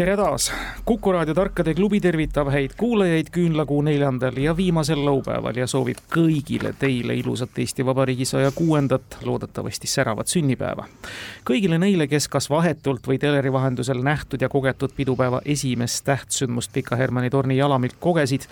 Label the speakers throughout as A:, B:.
A: tere taas, Kuku raadio Tarkade klubi tervitab häid kuulajaid küünlakuu neljandal ja viimasel laupäeval ja soovib kõigile teile ilusat Eesti Vabariigi saja kuuendat, loodetavasti säravat sünnipäeva. kõigile neile, kes kas vahetult või teleri vahendusel nähtud ja kogetud pidupäeva esimest tähtsündmust Pika Hermanni torni jalamilt kogesid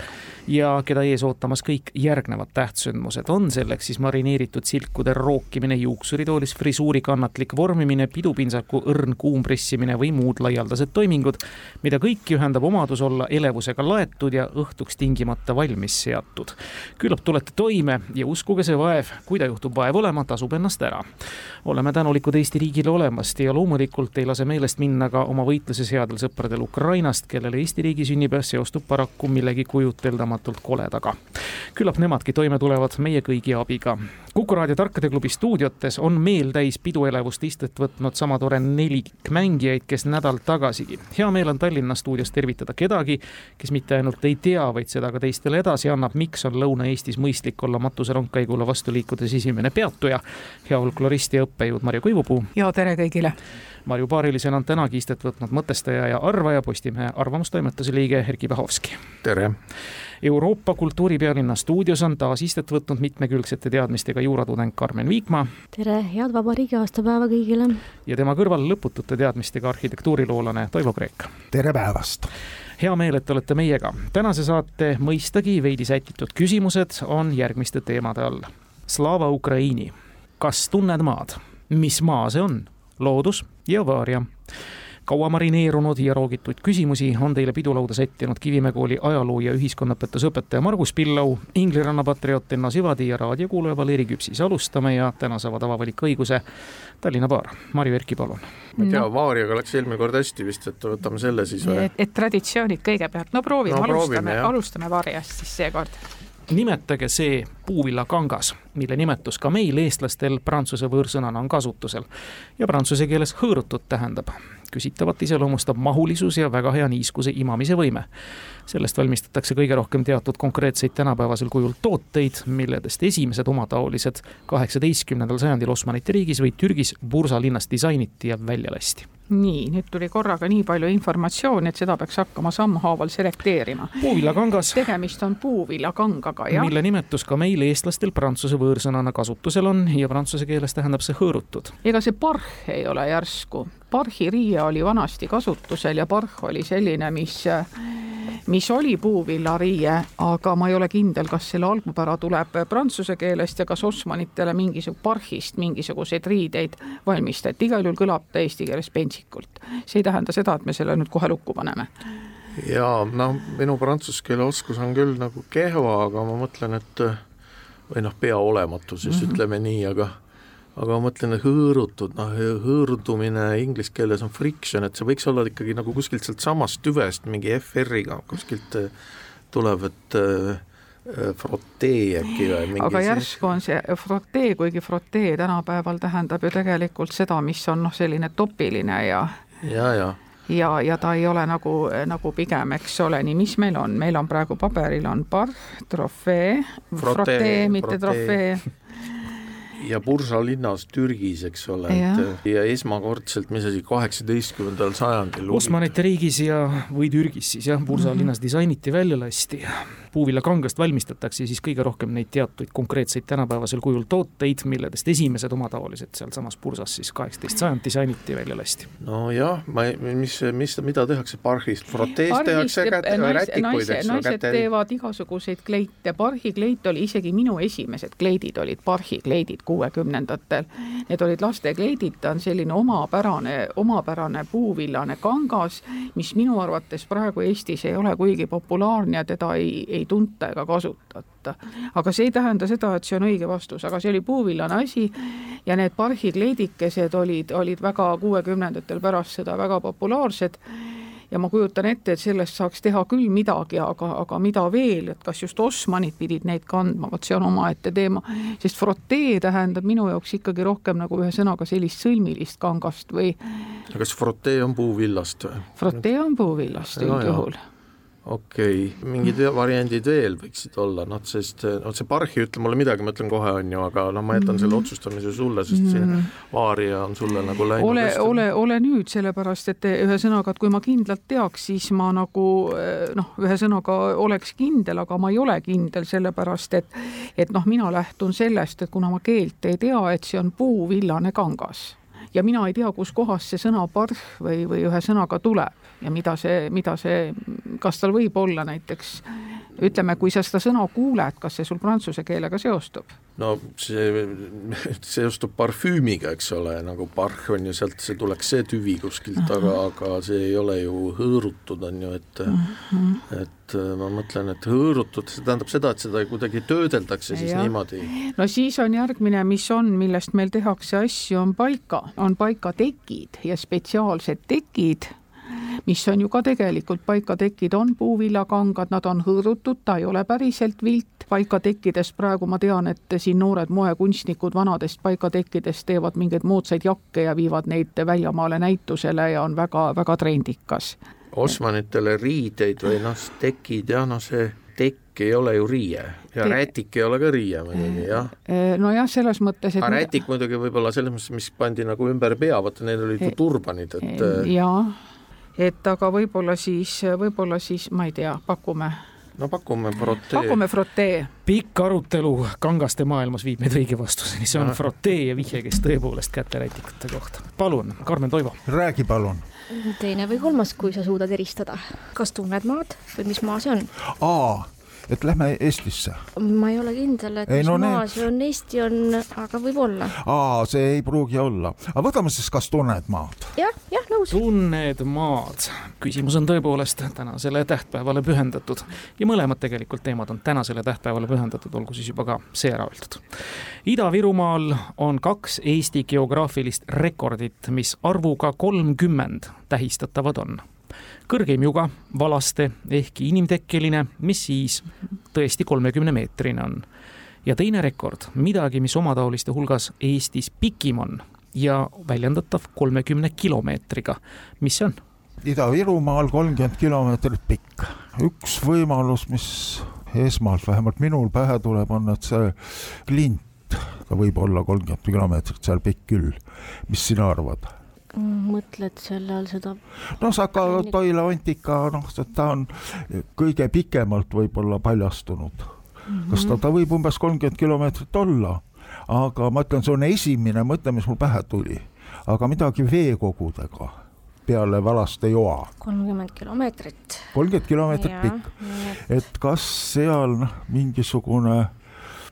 A: ja keda ees ootamas kõik järgnevad tähtsündmused, on selleks siis marineeritud silkude rookimine, juuksuritoolis frisuuri kannatlik vormimine, pidupintsaku õrn kuumpressimine või muud laialdased toimingud, mida kõiki ühendab omadus olla elevusega laetud ja õhtuks tingimata valmis seatud. küllap tulete toime ja uskuge, see vaev, kui ta juhtub vaev olema, tasub ennast ära. oleme tänulikud Eesti riigile olemast ja loomulikult ei lase meelest minna ka oma võitluses headel sõpradel Ukrainast, kellele Eesti riigi sünnipäev seostub paraku millegi kujuteldamatult koledaga. küllap nemadki toime tulevad meie kõigi abiga. kuku raadio Tarkade klubi stuudiotes on meeltäis piduelevust istet võtnud sama tore nelik mängijaid, kes nädal tagasigi. Hea meel on Tallinna stuudios tervitada kedagi, kes mitte ainult ei tea, vaid seda ka teistele edasi annab, miks on Lõuna-Eestis mõistlik olla matuserongkäigule vastu liikudes esimene peatuja. hea folklorist ja õppejõud Marju Kõivupuu.
B: ja tere kõigile.
A: Marju paarilisena on tänagi istet võtnud mõtestaja ja arvaja, Postimehe arvamustoimetuse liige Erkki Bahovski.
C: tere
A: Euroopa kultuuripealinna stuudios on taas istet võtnud mitmekülgsete teadmistega juuratudeng Karmen Viikma.
D: tere, head vabariigi aastapäeva kõigile!
A: ja tema kõrval lõputute teadmistega arhitektuuriloolane Toivo Kreek.
E: tere päevast!
A: hea meel, et olete meiega. tänase saate mõistagi veidi sätitud küsimused on järgmiste teemade all. Slava Ukraini, kas tunned maad? mis maa see on? loodus ja avaaria kaua marineerunud ja roogituid küsimusi on teile pidulauda sättinud Kivimäe kooli ajaloo ja ühiskonnaõpetusõpetaja Margus Pillau, Ingliranna patrioot Enno Sivadi ja raadiokuulaja Valeri Küpsis. alustame ja täna saavad avavaliku õiguse Tallinna paar. Marju Erki, palun.
C: ma ei tea no., Vaariaga läks eelmine kord hästi vist, et võtame selle siis või?
B: et, et traditsioonid kõigepealt, no proovime no,, alustame, alustame Vaariast siis seekord
A: nimetage see puuvillakangas, mille nimetus ka meil, eestlastel, prantsuse võõrsõnana on kasutusel ja prantsuse keeles hõõrutud tähendab küsitavat iseloomustab mahulisus ja väga hea niiskuse imamise võime. sellest valmistatakse kõige rohkem teatud konkreetseid tänapäevasel kujul tooteid, milledest esimesed omataolised kaheksateistkümnendal sajandil Osmanite riigis või Türgis Bursa linnas disainiti ja välja lasti
B: nii, nüüd tuli korraga nii palju informatsiooni, et seda peaks hakkama sammhaaval selekteerima.
A: puuvillakangas.
B: tegemist on puuvillakangaga, jah.
A: mille nimetus ka meil, eestlastel, prantsuse võõrsõnana kasutusel on ja prantsuse keeles tähendab see hõõrutud.
B: ega see parh ei ole järsku parhiriie oli vanasti kasutusel ja parh oli selline, mis mis oli puuvillariie, aga ma ei ole kindel, kas selle algupära tuleb prantsuse keelest ja kas Osmanitele mingisugune parhist mingisuguseid riideid valmistati, igal juhul kõlab ta eesti keeles pentsikult. see ei tähenda seda, et me selle nüüd kohe lukku paneme.
C: ja noh, minu prantsuse keele oskus on küll nagu kehva, aga ma mõtlen, et või noh, pea olematu siis mm -hmm. ütleme nii, aga aga ma mõtlen, hõõrutud, noh, hõõrdumine inglise keeles on friction, et see võiks olla ikkagi nagu kuskilt sealtsamast tüvest mingi FR-iga kuskilt äh, tuleb, et äh, äh, frotee äkki või mingi
B: aga järsku on see frotee, kuigi frotee tänapäeval tähendab ju tegelikult seda, mis on noh, selline topiline ja
C: ja, ja
B: ja, ja ta ei ole nagu, nagu pigem, eks ole, nii, mis meil on, meil on praegu paberil on parh, trofee, frotee, mitte trofee
C: ja Bursa linnas Türgis, eks ole, et ja esmakordselt, mis asi, kaheksateistkümnendal sajandil.
A: Osmanite riigis ja, või Türgis siis jah, Bursa mm -hmm. linnas disainiti, välja lasti puuvillakangast valmistatakse siis kõige rohkem neid teatuid konkreetseid tänapäevasel kujul tooteid, milledest esimesed omataolised sealsamas pursas siis kaheksateist sajand disainiti välja lasti.
C: nojah, ma ei, mis, mis, mida tehakse parhist, protees tehakse kätte, rätikuid, eks
B: ole. naised teevad igasuguseid kleite, parhikleit oli isegi minu esimesed kleidid olid parhikleidid kuuekümnendatel. Need olid lastekleidid, ta on selline omapärane, omapärane puuvillane kangas, mis minu arvates praegu Eestis ei ole kuigi populaarne ja teda ei, ei tunta ega kasutata. aga see ei tähenda seda, et see on õige vastus, aga see oli puuvillane asi ja need parhikleidikesed olid, olid väga kuuekümnendatel pärast seda väga populaarsed ja ma kujutan ette, et sellest saaks teha küll midagi, aga, aga mida veel, et kas just Osmanid pidid neid kandma, vot see on omaette teema, sest frotee tähendab minu jaoks ikkagi rohkem nagu ühesõnaga sellist sõlmilist kangast või
C: kas frotee on puuvillast või?
B: frotee on puuvillast üldjuhul
C: okei okay., mingid variandid veel võiksid olla, noh, sest noh, see parhi ütle mulle midagi, ma ütlen kohe, on ju, aga noh, ma jätan selle mhm. otsustamise sulle, sest see mhm. vaaria on sulle nagu läinud.
B: ole, ole, ole nüüd, sellepärast et ühesõnaga, et kui ma kindlalt teaks, siis ma nagu noh, ühesõnaga oleks kindel, aga ma ei ole kindel, sellepärast et et noh, mina lähtun sellest, et kuna ma keelt ei tea, et see on puuvillane kangas ja mina ei tea, kuskohast see sõna parh või, või ühesõnaga tuleb ja mida see, mida see, kas tal võib olla näiteks ütleme, kui sa seda sõna kuuled, kas see sul prantsuse keelega seostub?
C: no see seostub parfüümiga, eks ole, nagu parh on ju sealt, see tuleks see tüvi kuskilt, aga, aga see ei ole ju hõõrutud, on ju, et uh -huh. et äh, ma mõtlen, et hõõrutud, see tähendab seda, et seda kuidagi töödeldakse siis ja. niimoodi.
B: no siis on järgmine, mis on, millest meil tehakse asju, on paika, on paikatekid ja spetsiaalsed tekid mis on ju ka tegelikult paikatekid on puuvillakangad, nad on hõõrutud, ta ei ole päriselt vilt, paikatekkidest praegu ma tean, et siin noored moekunstnikud vanadest paikatekkidest teevad mingeid moodsaid jakke ja viivad neid väljamaale näitusele ja on väga-väga trendikas.
C: Osmanitele riideid või noh, tekid ja noh, see tekk ei ole ju riie ja Te... rätik ei ole ka riie muidugi, jah.
B: nojah, selles mõttes,
C: et aga rätik muidugi võib-olla selles mõttes, mis pandi nagu ümber pea, vaata need olid ju turbanid, et
B: jaa et aga võib-olla siis, võib-olla siis ma ei tea, pakume
C: no pakume frotee.
B: pakume frotee.
A: pikk arutelu kangaste maailmas viib meid õige vastuseni, see on frotee ja vihje, kes tõepoolest käterätikute kohta. palun, Karmen Toivo.
E: räägi palun.
D: teine või kolmas, kui sa suudad eristada. kas tunned maad või mis maa see on?
E: aa et lähme Eestisse?
D: ma ei ole kindel, et ei, mis no, maa see on, Eesti on, aga võib-olla.
E: aa, see ei pruugi olla, aga võtame siis, kas tunned maad
D: ja,? jah, jah, nõus.
A: tunned maad, küsimus on tõepoolest tänasele tähtpäevale pühendatud ja mõlemad tegelikult teemad on tänasele tähtpäevale pühendatud, olgu siis juba ka see ära öeldud. Ida-Virumaal on kaks Eesti geograafilist rekordit, mis arvuga kolmkümmend tähistatavad on kõrgeim juga, Valaste ehk inimtekkeline, mis siis tõesti kolmekümne meetrine on. ja teine rekord, midagi, mis omataoliste hulgas Eestis pikim on ja väljendatav kolmekümne kilomeetriga, mis see on?
E: Ida-Virumaal kolmkümmend kilomeetrit pikk. üks võimalus, mis esmalt vähemalt minul pähe tuleb, on, et see klint, ta võib olla kolmkümmend kilomeetrit seal pikk küll. mis sina arvad?
D: Mõtled selle all seda?
E: no Saka Toila Antika, noh, ta on kõige pikemalt võib-olla paljastunud mm. -hmm. kas ta, ta võib umbes kolmkümmend kilomeetrit olla, aga ma ütlen, see on esimene mõte, mis mul pähe tuli, aga midagi veekogudega peale Valaste joa.
D: kolmkümmend kilomeetrit.
E: kolmkümmend kilomeetrit pikk, et kas seal noh, mingisugune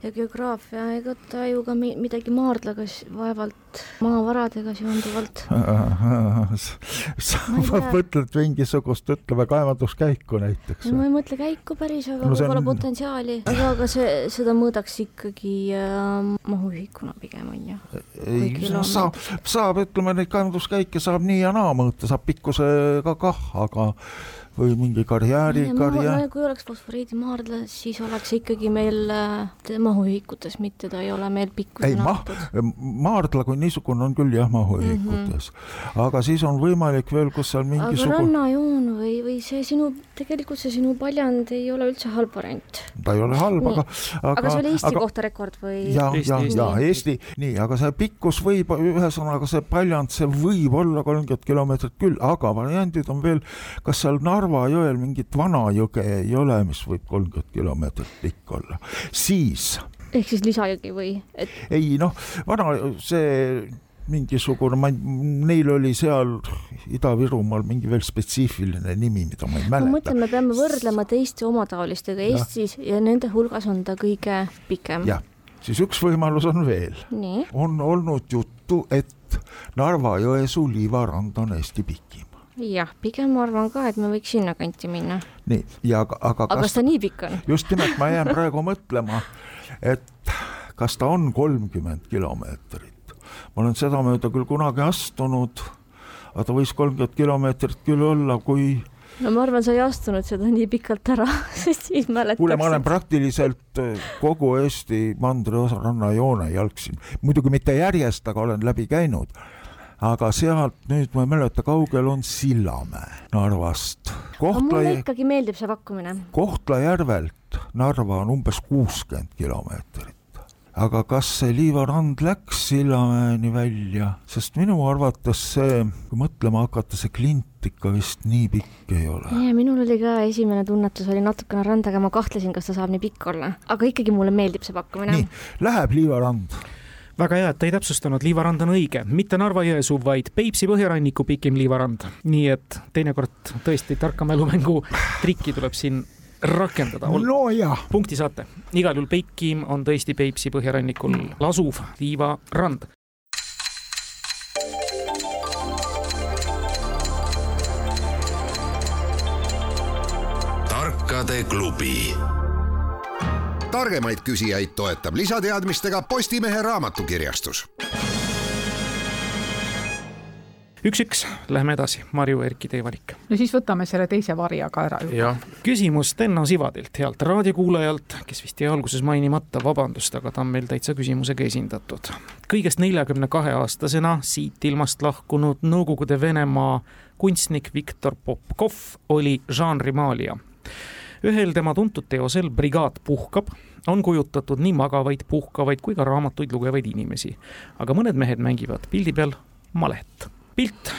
D: ja geograafia, ega ta ju ka midagi maardlaga vaevalt maavaradega seonduvalt
E: sa mõtled mingisugust, ütleme, kaevanduskäiku näiteks?
D: ma ei mõtle käiku päris, aga no, võib-olla on... potentsiaali, aga, aga see, seda mõõdaks ikkagi äh, mahuühikuna pigem, on ju?
E: ei, saab, saab, ütleme, neid kaevanduskäike saab nii ja naa mõõta, saab pikkusega kah, aga või mingi karjääri, karjäär.
D: Kui oleks fosforiidimaardla, siis oleks ikkagi meil äh, mahuühikutes, mitte ta ei ole meil pikkusena
E: ei, ma, maardla kui niisugune on küll jah, mahuühikutes mm. -hmm. aga siis on võimalik veel, kus seal mingisugune
D: aga rannajoon või, või see sinu, tegelikult see sinu paljand ei ole üldse halb variant.
E: ta ei ole halb, aga
D: aga aga see oli Eesti aga, kohta rekord või?
E: ja, ja, ja Eesti, nii, aga see pikkus võib, ühesõnaga see paljand, see võib olla kolmkümmend kilomeetrit küll, aga variandid on veel, kas seal Narva Narva jõel mingit vana jõge ei ole, mis võib kolmkümmend kilomeetrit pikk olla, siis.
D: ehk siis lisajõgi või et...?
E: ei noh, vana see mingisugune, ma, neil oli seal Ida-Virumaal mingi veel spetsiifiline nimi, mida ma ei mäleta.
D: ma mõtlen, me peame võrdlema teiste omataolistega Eestis ja. ja nende hulgas on ta kõige pikem.
E: jah, siis üks võimalus on veel. on olnud juttu, et Narva Jõesuu liivarand on Eesti pikim
D: jah, pigem ma arvan ka, et me võiks sinnakanti minna.
E: nii, ja aga, aga
D: aga kas ta nii pikk on?
E: just nimelt, ma jään praegu mõtlema, et kas ta on kolmkümmend kilomeetrit. ma olen sedamööda küll kunagi astunud, aga ta võis kolmkümmend kilomeetrit küll olla, kui
D: no ma arvan, sa ei astunud seda nii pikalt ära, sest siis mäletaksid.
E: kuule, ma olen praktiliselt kogu Eesti mandriosaranna joone jalgsin, muidugi mitte järjest, aga olen läbi käinud. Aga sealt nüüd ma ei mäleta, kaugel on Sillamäe Narvast.
D: mulle ikkagi meeldib see pakkumine.
E: Kohtla-Järvelt Narva on umbes kuuskümmend kilomeetrit aga kas see Liiva rand läks Sillamäeni välja, sest minu arvates see, kui mõtlema hakata, see klint ikka vist nii pikk ei ole.
D: minul oli ka esimene tunnetus oli natukene rand, aga ma kahtlesin, kas ta saab nii pikk olla, aga ikkagi mulle meeldib see pakkumine.
E: nii, läheb Liiva rand
A: väga hea, et te ei täpsustanud, liivarand on õige, mitte Narva-Jõesuu, vaid Peipsi põhjaranniku pikim liivarand. nii et teinekord tõesti tarka mälumängu trikki tuleb siin rakendada.
E: no jah.
A: punkti saate. igal juhul Peipkiim on tõesti Peipsi põhjarannikul lasuv liivarand.
F: tarkade klubi.
G: Targemaid küsijaid toetab lisateadmistega Postimehe raamatukirjastus.
A: Üks-üks, lähme edasi, Marju Erki, teie valik.
B: no siis võtame selle teise varja ka ära
A: küsimus Tenno Sivadilt, healt raadiokuulajalt, kes vist jäi alguses mainimata, vabandust, aga ta on meil täitsa küsimusega esindatud. kõigest neljakümne kahe aastasena siit ilmast lahkunud Nõukogude Venemaa kunstnik Viktor Popkov oli žanrimaalija ühel tema tuntud teosel Brigaad puhkab on kujutatud nii magavaid, puhkavaid kui ka raamatuid lugevaid inimesi. aga mõned mehed mängivad pildi peal malet pilt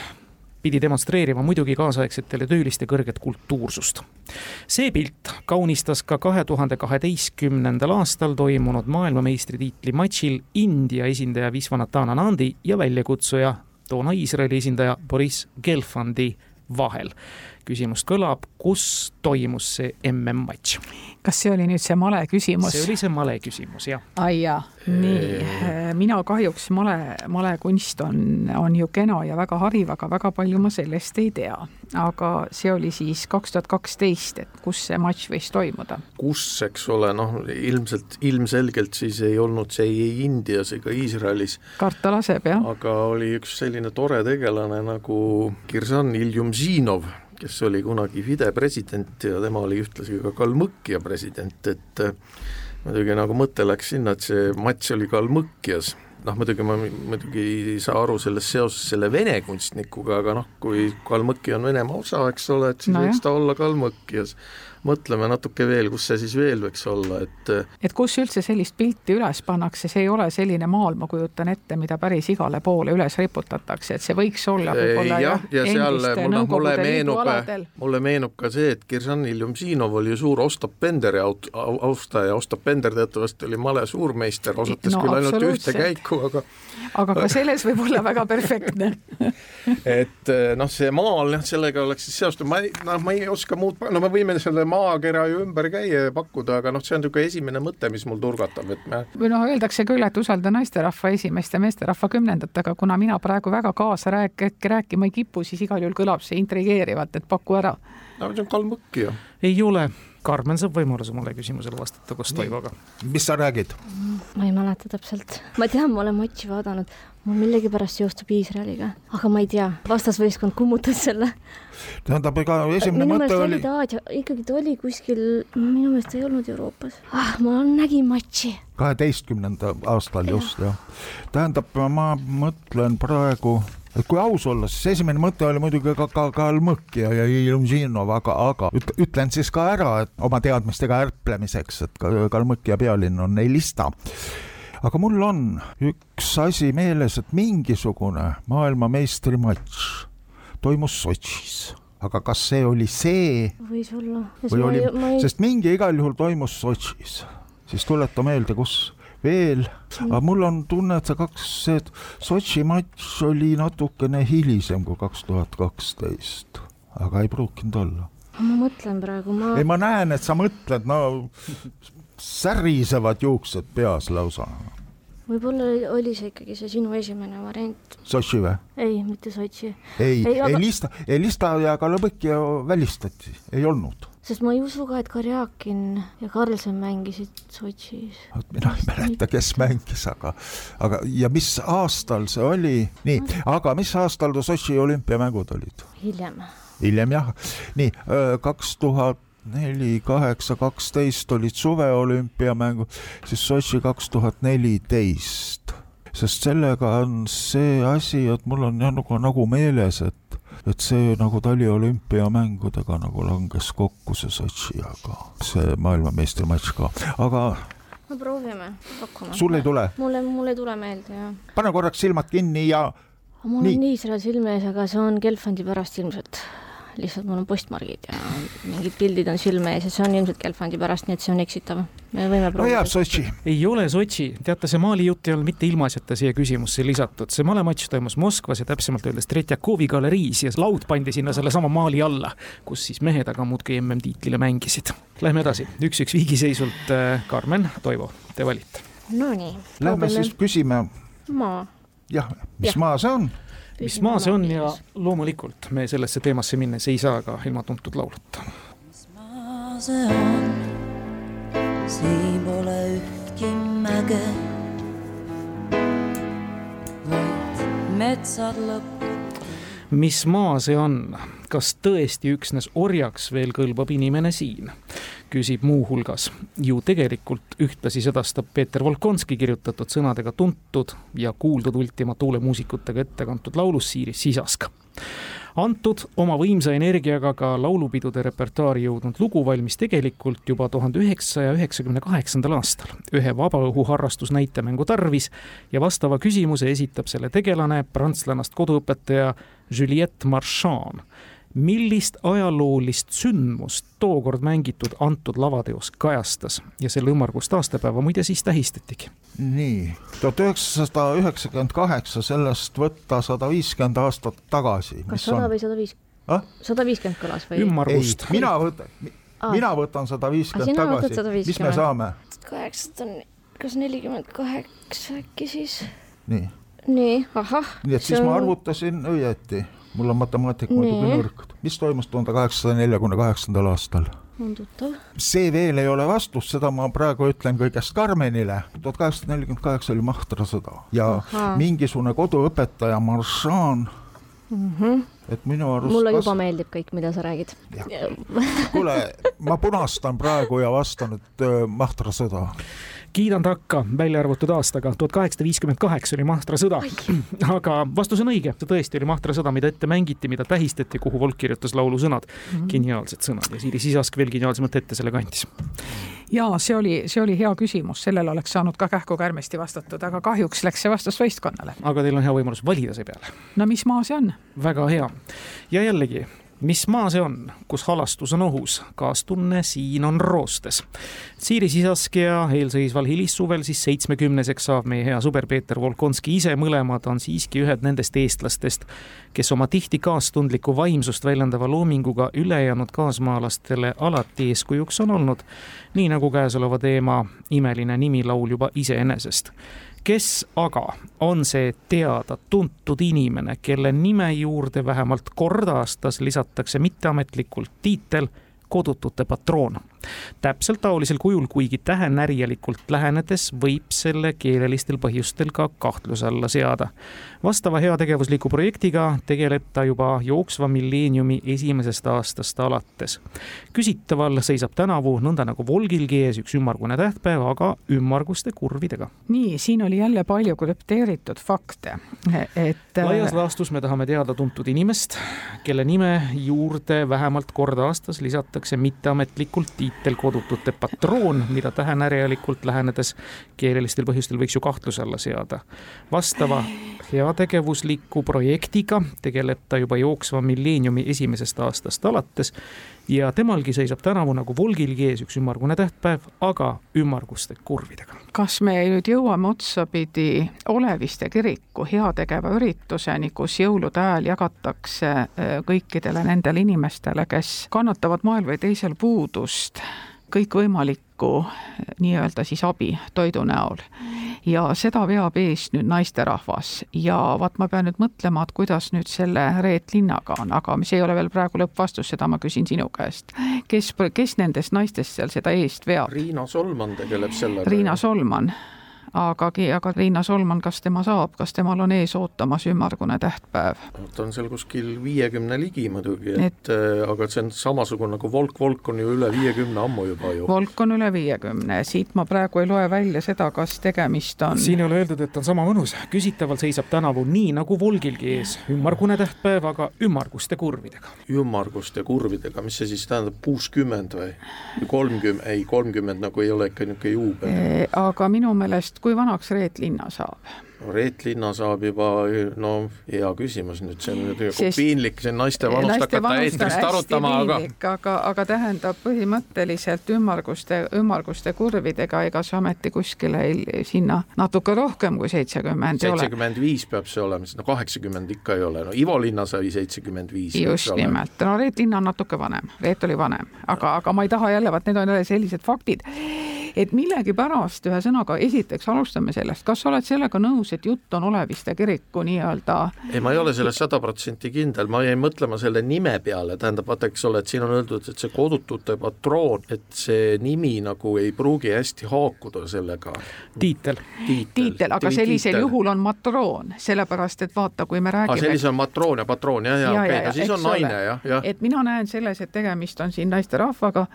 A: pidi demonstreerima muidugi kaasaegsetele tööliste kõrget kultuursust. see pilt kaunistas ka kahe tuhande kaheteistkümnendal aastal toimunud maailmameistritiitli matšil India esindaja Viswanathan Anandi ja väljakutsuja, toona Iisraeli esindaja Boris Gelfandi vahel küsimus kõlab, kus toimus see MM-matš?
B: kas see oli nüüd see male küsimus?
A: see oli see male küsimus, jah.
B: ai jaa, nii, mina kahjuks male, malekunst on, on ju kena ja väga hariv, aga väga palju ma sellest ei tea. aga see oli siis kaks tuhat kaksteist, et kus see matš võis toimuda?
C: kus, eks ole, noh, ilmselt, ilmselgelt siis ei olnud see ei Indias ega Iisraelis.
B: karta laseb, jah.
C: aga oli üks selline tore tegelane nagu Kirzan Iljumzinov kes oli kunagi FIDE president ja tema oli ühtlasi ka Kalmõkkia president, et äh, muidugi nagu mõte läks sinna, et see matš oli Kalmõkjas, noh muidugi ma muidugi ei saa aru sellest seoses selle vene kunstnikuga, aga noh, kui Kalmõkki on Venemaa osa, eks ole, et siis no võiks ta olla Kalmõkjas mõtleme natuke veel, kus see siis veel võiks olla, et
B: et kus üldse sellist pilti üles pannakse, see ei ole selline maal, ma kujutan ette, mida päris igale poole üles riputatakse, et see võiks olla võib-olla
C: jah, ja seal mulle, mulle meenub, mulle meenub ka see, et Kirzan Iljumzinov oli ju suur Ostap Benderi aut-, austaja, Ostap Bender teatavasti oli male suurmeister, osatas no, küll ainult ühte käiku, aga
B: aga ka selles võib olla väga perfektne.
C: Et noh, see maal, jah, sellega oleks siis seostatud, ma ei, noh, ma ei oska muud, no me võime selle maakera ju ümber käia ja pakkuda, aga noh, see on niisugune esimene mõte, mis mul turgatab, et me
B: või noh, öeldakse küll, et usalda naisterahva esimest ja meesterahva kümnendat, aga kuna mina praegu väga kaasa rääk-, rääkima ei kipu, siis igal juhul kõlab see intrigeerivalt, et paku ära.
C: no see on kalmõkk ju.
A: ei ole Karmen saab võimaluse mulle küsimusele vastata koos Toivoga.
E: mis sa räägid?
D: ma ei mäleta täpselt, ma tean, ma olen matši vaadanud, mul millegipärast seostub Iisraeliga, aga ma ei tea, vastasvõistkond kummutas selle.
E: tähendab, ega esimene minu mõte oli.
D: Aasia, ikkagi ta oli kuskil, minu meelest ei olnud Euroopas. ah, ma nägin matši.
E: kaheteistkümnenda aastal just jah. tähendab, ma mõtlen praegu et kui aus olla, siis esimene mõte oli muidugi ka, ka Kalmõk ja, ja Ilumžinov, aga, aga ütlen siis ka ära, et oma teadmistega ärplemiseks, et Kalmõk ja pealinn on Elista aga mul on üks asi meeles, et mingisugune maailmameistrimatš toimus Sotšis aga kas see oli see?
D: võis olla.
E: või oli, ei... sest mingi igal juhul toimus Sotšis, siis tuleta meelde, kus veel, aga mul on tunne, et see kaks, see Sotši matš oli natukene hilisem kui kaks tuhat kaksteist, aga ei pruukinud olla.
D: ma mõtlen praegu, ma.
E: ei, ma näen, et sa mõtled, no särisevad juuksed peas lausa
D: võib-olla oli see ikkagi see sinu esimene variant.
E: Sotši või?
D: ei, mitte Sotši.
E: ei, ei, aga... Elista, Elista ja Kalobõkja välistati, ei olnud
D: sest ma ei usu ka, et Karjakin ja Karlsen mängisid Sotšis.
E: mina ei mäleta, kes mängis, aga, aga ja mis aastal see oli, nii, aga mis aastal Sotši olümpiamängud olid?
D: hiljem.
E: hiljem jah, nii kaks tuhat neli, kaheksa, kaksteist olid suveolümpiamängud, siis Sotši kaks tuhat neliteist. sest sellega on see asi, et mul on jah nagu, nagu meeles, et, et see nagu taliolümpiamängudega nagu langes kokku, see Sotši, aga see maailmameistrimatš ka, aga
D: no proovime, pakume.
E: sul ei tule?
D: mulle, mul ei tule meelde, jah.
E: pane korraks silmad kinni ja
D: mul nii. on nii selle silme ees, aga see on Gelfandi pärast ilmselt lihtsalt mul on postmargid ja mingid pildid on silme ees ja see on ilmselt Gelfandi pärast, nii et see on eksitav. me võime proovida.
E: no jääb Sotši.
A: ei ole Sotši, teate, see Mali jutt ei olnud mitte ilmaasjata siia küsimusse lisatud, see malematš toimus Moskvas ja täpsemalt öeldes Tretjakovi galeriis ja laud pandi sinna sellesama Mali alla, kus siis mehed aga muudkui MM-tiitlile mängisid. Lähme edasi, üks-üks viigiseisult, äh, Karmen, Toivo, te valite.
D: Nonii.
E: Lähme siis küsime.
D: maa.
E: jah, mis ja. maa see on?
A: Mis maa see on ja loomulikult me sellesse teemasse minnes ei saa ka ilma tuntud lauluta. mis maa see on, siin pole ühtki mäge, vaid metsad lõpp. mis maa see on, kas tõesti üksnes orjaks veel kõlbab inimene siin? Küsib muuhulgas. Ju tegelikult ühtlasi sedastab Peeter Volkonski kirjutatud sõnadega tuntud ja kuuldud Ultima Thule muusikutega ette kantud laulus Siiris Sisask. antud oma võimsa energiaga ka laulupidude repertuaari jõudnud lugu valmis tegelikult juba tuhande üheksasaja üheksakümne kaheksandal aastal. Ühe vabaõhuharrastusnäitemängu tarvis ja vastava küsimuse esitab selle tegelane, prantslannast koduõpetaja Juliette Marchand millist ajaloolist sündmust tookord mängitud antud lavateos kajastas ja selle ümmargust aastapäeva muide siis tähistatigi.
E: nii, tuhat üheksasada üheksakümmend kaheksa, sellest võtta sada viiskümmend aastat tagasi.
D: kas sada või sada viis? sada viiskümmend kõlas või?
A: ümmargust.
E: mina võtan, mina võtan sada viiskümmend tagasi, mis me saame?
D: kaheksasada kas nelikümmend kaheksa äkki siis?
E: nii.
D: nii, ahah.
E: nii et siis on... ma arvutasin õieti mul on matemaatika muidugi nõrk. mis toimus tuhande kaheksasaja neljakümne kaheksandal aastal?
D: on tuttav.
E: see veel ei ole vastus, seda ma praegu ütlen kõigest Karmenile. tuhat kaheksasada nelikümmend kaheksa oli Mahtra sõda ja Aha. mingisugune koduõpetaja Maršan mm. -hmm et minu arust
D: mulle juba kas... meeldib kõik, mida sa räägid.
E: kuule, ma punastan praegu ja vastan, et äh, Mahtra sõda
A: kiidan takka välja arvutud aastaga, tuhat kaheksasada viiskümmend kaheksa oli Mahtra sõda. aga vastus on õige, see tõesti oli Mahtra sõda, mida ette mängiti, mida tähistati, kuhu Volk kirjutas laulusõnad mm. -hmm. geniaalsed sõnad ja Siiri Sisask veel geniaalsemat ette sellega andis
B: ja see oli, see oli hea küsimus, sellele oleks saanud ka kähku kärmesti vastatud, aga kahjuks läks see vastus võistkonnale.
A: aga teil on hea võimalus valida seepeale.
B: no mis maa see on?
A: väga hea ja jällegi mis maa see on, kus halastus on ohus, kaastunne siin on roostes. Siiri Sisaskja eelseisval hilissuvel siis seitsmekümneseks saav meie hea sõber Peeter Volkonski ise, mõlemad on siiski ühed nendest eestlastest, kes oma tihti kaastundlikku vaimsust väljendava loominguga ülejäänud kaasmaalastele alati eeskujuks on olnud. nii nagu käesoleva teema imeline nimilaul juba iseenesest kes aga on see teada-tuntud inimene, kelle nime juurde vähemalt kord aastas lisatakse mitteametlikult tiitel kodutute patroon täpselt taolisel kujul, kuigi tähenärjelikult lähenedes võib selle keelelistel põhjustel ka kahtluse alla seada. vastava heategevusliku projektiga tegeleb ta juba jooksva milleeniumi esimesest aastast alates. küsitaval seisab tänavu nõnda nagu Volgilgi ees üks ümmargune tähtpäev, aga ümmarguste kurvidega.
B: nii, siin oli jälle palju krüpteeritud fakte, et.
A: laias laastus me tahame teada tuntud inimest, kelle nime juurde vähemalt kord aastas lisatakse mitteametlikult tiitel kodutute patroon, mida tähenärjelikult lähenedes keelelistel põhjustel võiks ju kahtluse alla seada. vastava heategevusliku projektiga tegeleb ta juba jooksva milleeniumi esimesest aastast alates ja temalgi seisab tänavu nagu Volgilgi ees üks ümmargune tähtpäev, aga ümmarguste kurvidega.
B: kas me nüüd jõuame otsapidi Oleviste kiriku heategeva ürituseni, kus jõulude ajal jagatakse äh, kõikidele nendele inimestele, kes kannatavad moel või teisel puudust, kõikvõimalikku nii-öelda siis abi toidu näol ja seda veab eest nüüd naisterahvas ja vaat ma pean nüüd mõtlema, et kuidas nüüd selle Reet Linnaga on, aga see ei ole veel praegu lõppvastus, seda ma küsin sinu käest. kes, kes nendest naistest seal seda eest veab?
C: Riina Solman tegeleb sellega.
B: Riina Solman agagi, aga Riina Solman, kas tema saab, kas temal on ees ootamas ümmargune tähtpäev?
C: ta on seal kuskil viiekümne ligi muidugi, et, et aga see on samasugune nagu Volk, Volk on ju üle viiekümne ammu juba ju.
B: Volk on üle viiekümne, siit ma praegu ei loe välja seda, kas tegemist on
A: siin ei ole öeldud, et on sama mõnus. küsitaval seisab tänavu nii nagu Volgilgi ees ümmargune tähtpäev, aga ümmarguste kurvidega.
C: ümmarguste kurvidega, mis see siis tähendab, kuuskümmend või? kolmkümmend, ei kolmkümmend nagu ei ole ikka niisugune juubel.
B: aga minu meelest, kui vanaks Reet Linna saab?
C: Reet Linna saab juba, no hea küsimus nüüd, see on nüüd nagu piinlik siin naiste vanust hakata eetrist arutama, aga
B: aga, aga tähendab põhimõtteliselt ümmarguste, ümmarguste kurvidega, ega see ometi kuskile ei, sinna natuke rohkem kui seitsekümmend ei ole.
C: seitsekümmend viis peab see olema, sest no kaheksakümmend ikka ei ole, no Ivo Linna sai seitsekümmend viis.
B: just nimelt, no Reet Linna on natuke vanem, Reet oli vanem, aga, aga ma ei taha jälle, vaat need on jälle sellised faktid et millegipärast, ühesõnaga, esiteks alustame sellest, kas sa oled sellega nõus, et jutt on Oleviste kiriku nii-öelda
C: ei, ma ei ole selles sada protsenti kindel, ma jäin mõtlema selle nime peale, tähendab, vaata, eks ole, et siin on öeldud, et see kodutute patroon, et see nimi nagu ei pruugi hästi haakuda sellega.
A: tiitel.
B: tiitel, aga sellisel tiitel. juhul on matroon, sellepärast et vaata, kui me räägime
C: sellisel on matroon ja patroon, jah, jah, okei, no siis on naine, jah, jah.
B: et mina näen selles, et tegemist on siin naisterahvaga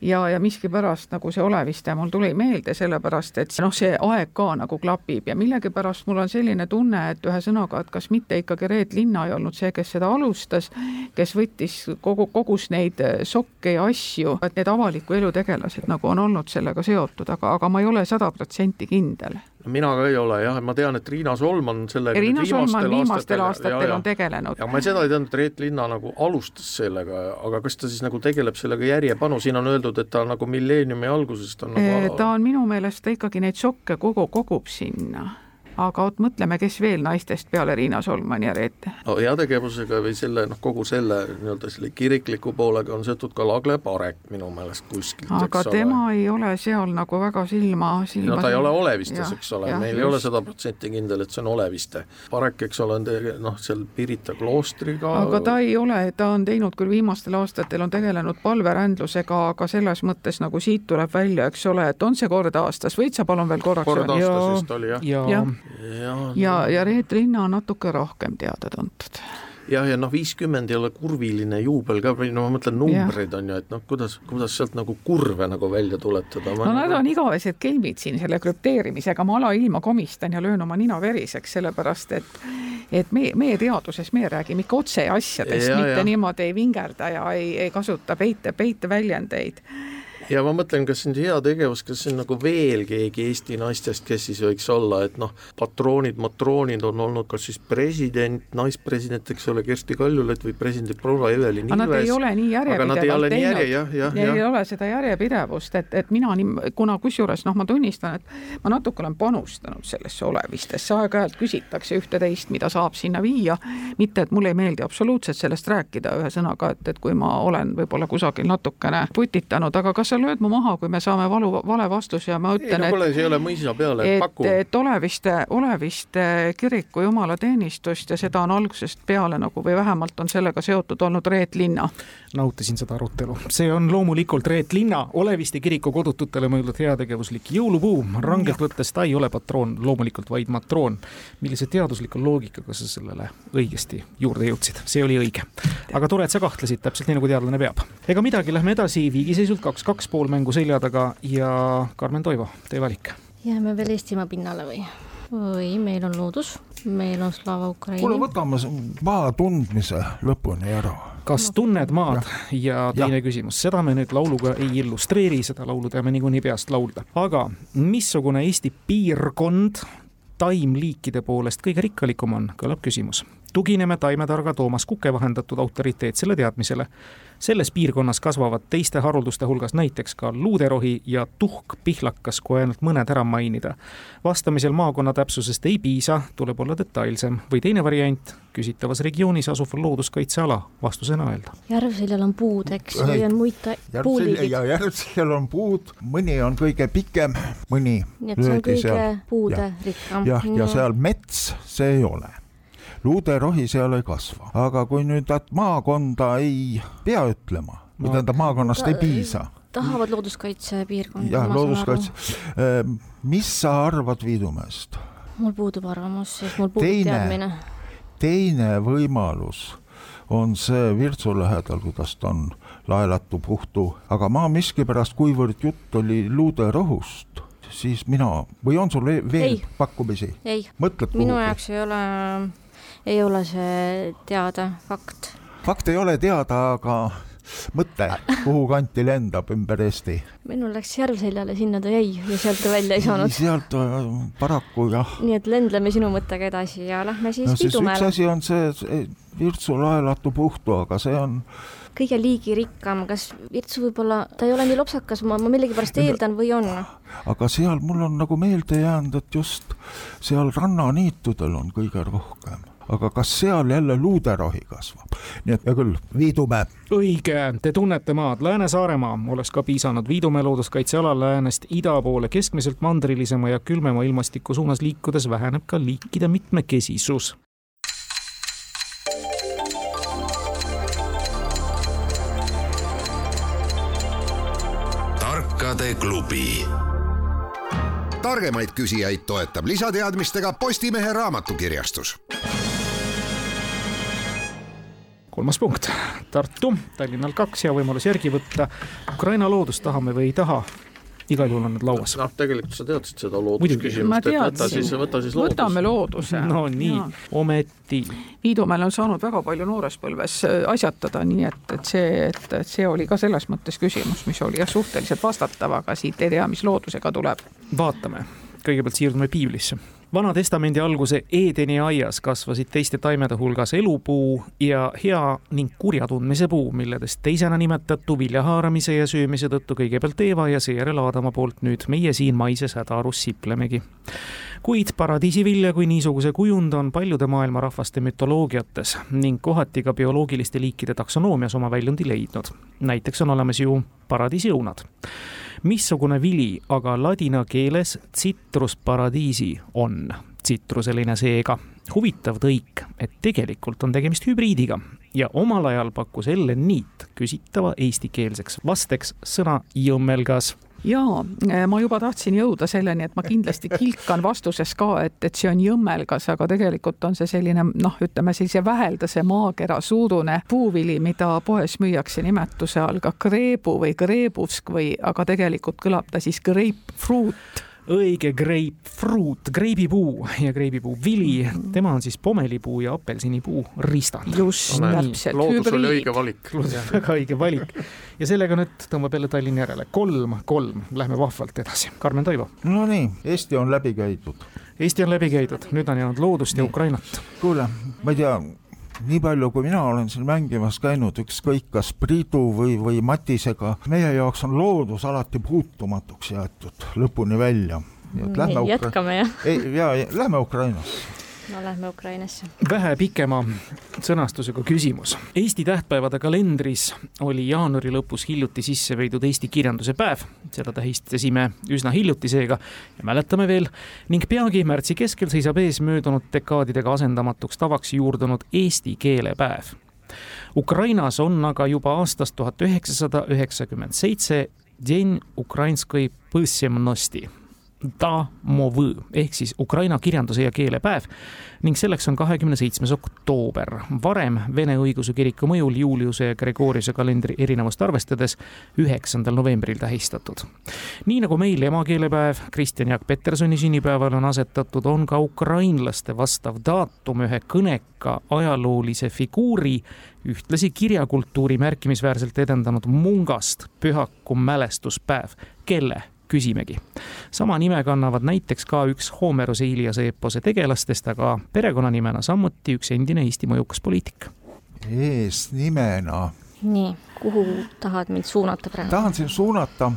B: ja, ja miskipärast nagu see Oleviste mul tuli meelde, sellepärast et noh, see aeg ka nagu klapib ja millegipärast mul on selline tunne, et ühesõnaga, et kas mitte ikkagi Reet Linna ei olnud see, kes seda alustas, kes võttis kogu, kogus neid äh, sokke ja asju, et need avaliku elu tegelased nagu on olnud sellega seotud, aga, aga ma ei ole sada protsenti kindel
C: mina ka ei ole jah, ma tean, et Riina Solman sellega
B: Riina Solman viimastel aastatel, aastatel on tegelenud.
C: ja ma seda ei teadnud, et Reet Linna nagu alustas sellega, aga kas ta siis nagu tegeleb sellega järjepanu, siin on öeldud, et ta nagu milleeniumi algusest on nagu
B: ta on minu meelest, ikkagi neid sokke kogu, kogub sinna aga vot mõtleme, kes veel naistest peale Riina Solmani ja Reete.
C: no heategevusega või selle noh, kogu selle nii-öelda selle kirikliku poolega on seotud ka Lagle Parek minu meelest kuskilt,
B: aga tema ole. ei ole seal nagu väga silma, silma
C: no ta ei ole Olevistes, eks ole, meil just. ei ole sada protsenti kindel, et see on Oleviste. Parek, eks ole, on tege-, noh, seal Pirita kloostriga
B: aga ta ei ole, ta on teinud küll viimastel aastatel, on tegelenud palverändlusega, aga selles mõttes nagu siit tuleb välja, eks ole, et on see kord aastas, võid sa palun veel korraks
C: kord aastas vist oli jah
B: ja. ja ja, ja, ja Reet Linna on natuke rohkem teada-tuntud
C: jah, ja noh, viiskümmend ei ole kurviline juubel ka või no ma mõtlen numbreid on ju, et noh, kuidas, kuidas sealt nagu kurve nagu välja tuletada.
B: no nad on igavesed kelmid siin selle krüpteerimisega, ma alailma komistan ja löön oma nina veriseks, sellepärast et et meie, meie teaduses, meie räägime ikka otse asjadest, mitte ja. niimoodi ei vingerda ja ei, ei kasuta peite, peiteväljendeid
C: ja ma mõtlen, kas see on heategevus, kas see on nagu veel keegi Eesti naistest, kes siis võiks olla, et noh, patroonid, matroonid on olnud kas siis president, naispresident, eks ole, Kersti Kaljulaid või president proua Evelin Ilves.
B: Nad ei ole nii järjepidevalt
C: teinud.
B: Neil ei ole seda järjepidevust, et, et mina nii, kuna kusjuures noh, ma tunnistan, et ma natuke olen panustanud sellesse olevistesse, aeg-ajalt küsitakse ühte-teist, mida saab sinna viia, mitte et mulle ei meeldi absoluutselt sellest rääkida, ühesõnaga, et, et kui ma olen võib-olla kusagil natukene putitanud, aga kas sa lööd mu maha, kui me saame valu, vale vastuse ja ma ütlen,
C: et kuule, see ei ole mõisa peale,
B: et
C: paku.
B: et Oleviste, Oleviste kiriku jumalateenistust ja seda on algusest peale nagu või vähemalt on sellega seotud olnud Reet Linna.
A: nautisin seda arutelu, see on loomulikult Reet Linna, Oleviste kiriku kodututele mõeldud heategevuslik jõulupuu, rangelt võttes ta ei ole patroon, loomulikult vaid matroon. millise teadusliku loogikaga sa sellele õigesti juurde jõudsid, see oli õige. aga tore, et sa kahtlesid, täpselt nii nagu teadlane peab. ega midagi, lähme edasi viigiseisult kaks-kaks pool mängu selja taga ja Karmen Toivo, teie valik.
D: jääme veel Eestimaa pinnale või? või meil on loodus, meil on Slava Ukraini.
E: kuule, võtame maa tundmise lõpuni ära.
A: kas tunned maad ja, ja teine ja. küsimus, seda me nüüd lauluga ei illustreeri, seda laulu teame niikuinii peast laulda, aga missugune Eesti piirkond taimliikide poolest kõige rikkalikum on, kõlab küsimus. tugineme taimetarga Toomas Kuke vahendatud autoriteetsele teadmisele selles piirkonnas kasvavad teiste harulduste hulgas näiteks ka luuderohi ja tuhkpihlakas, kui ainult mõned ära mainida. vastamisel maakonna täpsusest ei piisa, tuleb olla detailsem või teine variant, küsitavas regioonis asuv looduskaitseala, vastusena öelda.
D: Järvseljal on puud, eks, või on muid puuliigid?
E: ja Järvseljal on puud, mõni on kõige pikem, mõni
D: nii et see on kõige puuderikkam.
E: jah, ja seal mets see ei ole luuderohi seal ei kasva, aga kui nüüd maakonda ei pea ütlema või tähendab maakonnast ei piisa
D: tahavad looduskaitsepiirkonda.
E: jah, looduskaitse. Ehm, mis sa arvad Viidumäest?
D: mul puudub arvamus, sest mul puudub teine, teadmine.
E: teine võimalus on see Virtsu lähedal, kuidas ta on, laelatu puhtu, aga ma miskipärast, kuivõrd jutt oli luuderõhust, siis mina, või on sul veel ei. pakkumisi?
D: ei, minu jaoks ei ole, ei ole see teada fakt.
E: fakt ei ole teada, aga mõte, kuhu kanti lendab ümber Eesti?
D: minul läks järv seljale, sinna ta jäi ja sealt ta välja ei saanud.
E: sealt äh, paraku jah.
D: nii et lendleme sinu mõttega edasi ja lähme siis
E: no,
D: Pidumäele.
E: üks asi on see Virtsu laelatu puhtu, aga see on
D: kõige liigirikkam, kas Virtsu võib-olla, ta ei ole nii lopsakas, ma, ma millegipärast eeldan või on?
E: aga seal mul on nagu meelde jäänud, et just seal rannaniitudel on kõige rohkem aga kas seal jälle luuderohi kasvab? nii et hea küll, Viidumäe.
A: õige, te tunnete maad, Lääne-Saaremaa oleks ka piisanud Viidumäe looduskaitsealal läänest ida poole keskmiselt mandrilisema ja külmema ilmastiku suunas liikudes väheneb ka liikide mitmekesisus.
G: tarkade klubi targemaid küsijaid toetab lisateadmistega Postimehe raamatukirjastus
A: kolmas punkt, Tartu, Tallinnal kaks, hea võimalus järgi võtta. Ukraina loodust tahame või ei taha, igal juhul on need lauas.
C: noh, tegelikult sa teadsid seda loodusküsimust, et võta siis, võta siis loodus.
B: võtame looduse.
A: no nii, ometi.
B: Viidumäel on saanud väga palju noorespõlves äh, asjatada, nii et, et see, et, et see oli ka selles mõttes küsimus, mis oli jah, suhteliselt vastatav, aga siit ei tea, mis loodusega tuleb.
A: vaatame, kõigepealt siirdume piiblisse Vana-testamendi alguse Eedeni aias kasvasid teiste taimede hulgas elupuu ja hea ning kurja tundmise puu, milledest teisena nimetatu vilja haaramise ja söömise tõttu kõigepealt Eeva ja seejärel Aadama poolt nüüd meie siin maises hädaarus siplemegi. kuid paradiisivilja kui niisuguse kujund on paljude maailma rahvaste mütoloogiates ning kohati ka bioloogiliste liikide taksonoomias oma väljundi leidnud. näiteks on olemas ju paradiisiõunad missugune vili aga ladina keeles citrus paradiisi on? Tsitruseline seega. huvitav tõik, et tegelikult on tegemist hübriidiga. Ja omal ajal pakkus Ellen Niit küsitava eestikeelseks vasteks sõna jõmmelgas
B: jaa, eh, ma juba tahtsin jõuda selleni, et ma kindlasti kilkan vastuses ka, et, et see on jõmmelgas, aga tegelikult on see selline noh, ütleme sellise väheldase maakera suurune puuvili, mida poes müüakse nimetuse all ka kreebu või kreebusk või, aga tegelikult kõlab ta siis grapefruit
A: õige grapefruit, greibipuu ja greibipuu vili, tema on siis pomelipuu ja apelsinipuu ristand.
B: just, täpselt.
C: loodus oli õige valik.
A: väga õige valik. ja sellega nüüd tõmbab jälle Tallinn järele, kolm, kolm, lähme vahvalt edasi. Karmen Toivo.
E: Nonii, Eesti on läbi käidud.
A: Eesti on läbi käidud, nüüd on jäänud loodust ja Ukrainat.
E: kuule, ma ei tea nii palju, kui mina olen siin mängimas käinud, ükskõik kas Priidu või, või Matisega, meie jaoks on loodus alati puutumatuks jäetud lõpuni välja.
D: jätkame jah?
E: ei, ja, ja lähme Ukrainasse
D: no lähme Ukrainasse.
A: vähe pikema sõnastusega küsimus. Eesti tähtpäevade kalendris oli jaanuari lõpus hiljuti sisse viidud Eesti kirjanduse päev, seda tähistasime üsna hiljuti seega ja mäletame veel, ning peagi märtsi keskel seisab ees möödunud dekaadidega asendamatuks tavaks juurdunud eesti keele päev. Ukrainas on aga juba aastast tuhat üheksasada üheksakümmend seitse Den ukrainskõi põsjemnosti Damovõ ehk siis Ukraina kirjanduse ja keele päev ning selleks on kahekümne seitsmes oktoober. varem Vene Õigeusu Kiriku mõjul Juliuse ja Gregoriuse kalendri erinevust arvestades üheksandal novembril tähistatud. nii nagu meil emakeelepäev Kristjan Jaak Petersoni sünnipäeval on asetatud, on ka ukrainlaste vastav daatum ühe kõneka ajaloolise figuuri, ühtlasi kirjakultuuri märkimisväärselt edendanud Mungast pühaku mälestuspäev, kelle küsimegi. sama nime kannavad näiteks ka üks Homeruse Iliase eepose tegelastest, aga perekonnanimena samuti üks endine Eesti mõjukas poliitik.
E: eesnimena.
D: nii, kuhu tahad mind suunata praegu?
E: tahan sind suunata,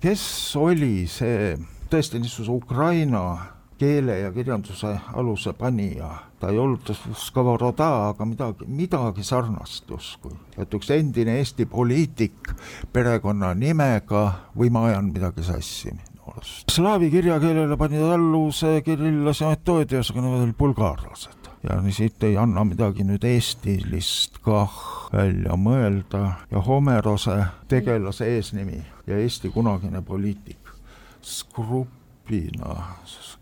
E: kes oli see tõesti niisuguse Ukraina keele ja kirjanduse aluse panija. ta ei olnud Skovoroda, aga midagi, midagi sarnast justkui. et üks endine Eesti poliitik perekonnanimega või ma ajan midagi sassi minu arust. Slaavi kirjakeelele panid alluse Kirillas ja Metoodias, aga nemad olid bulgaarlased ja siit ei anna midagi nüüd eestilist kah välja mõelda ja Homerose tegelase eesnimi ja Eesti kunagine poliitik. Skrupina,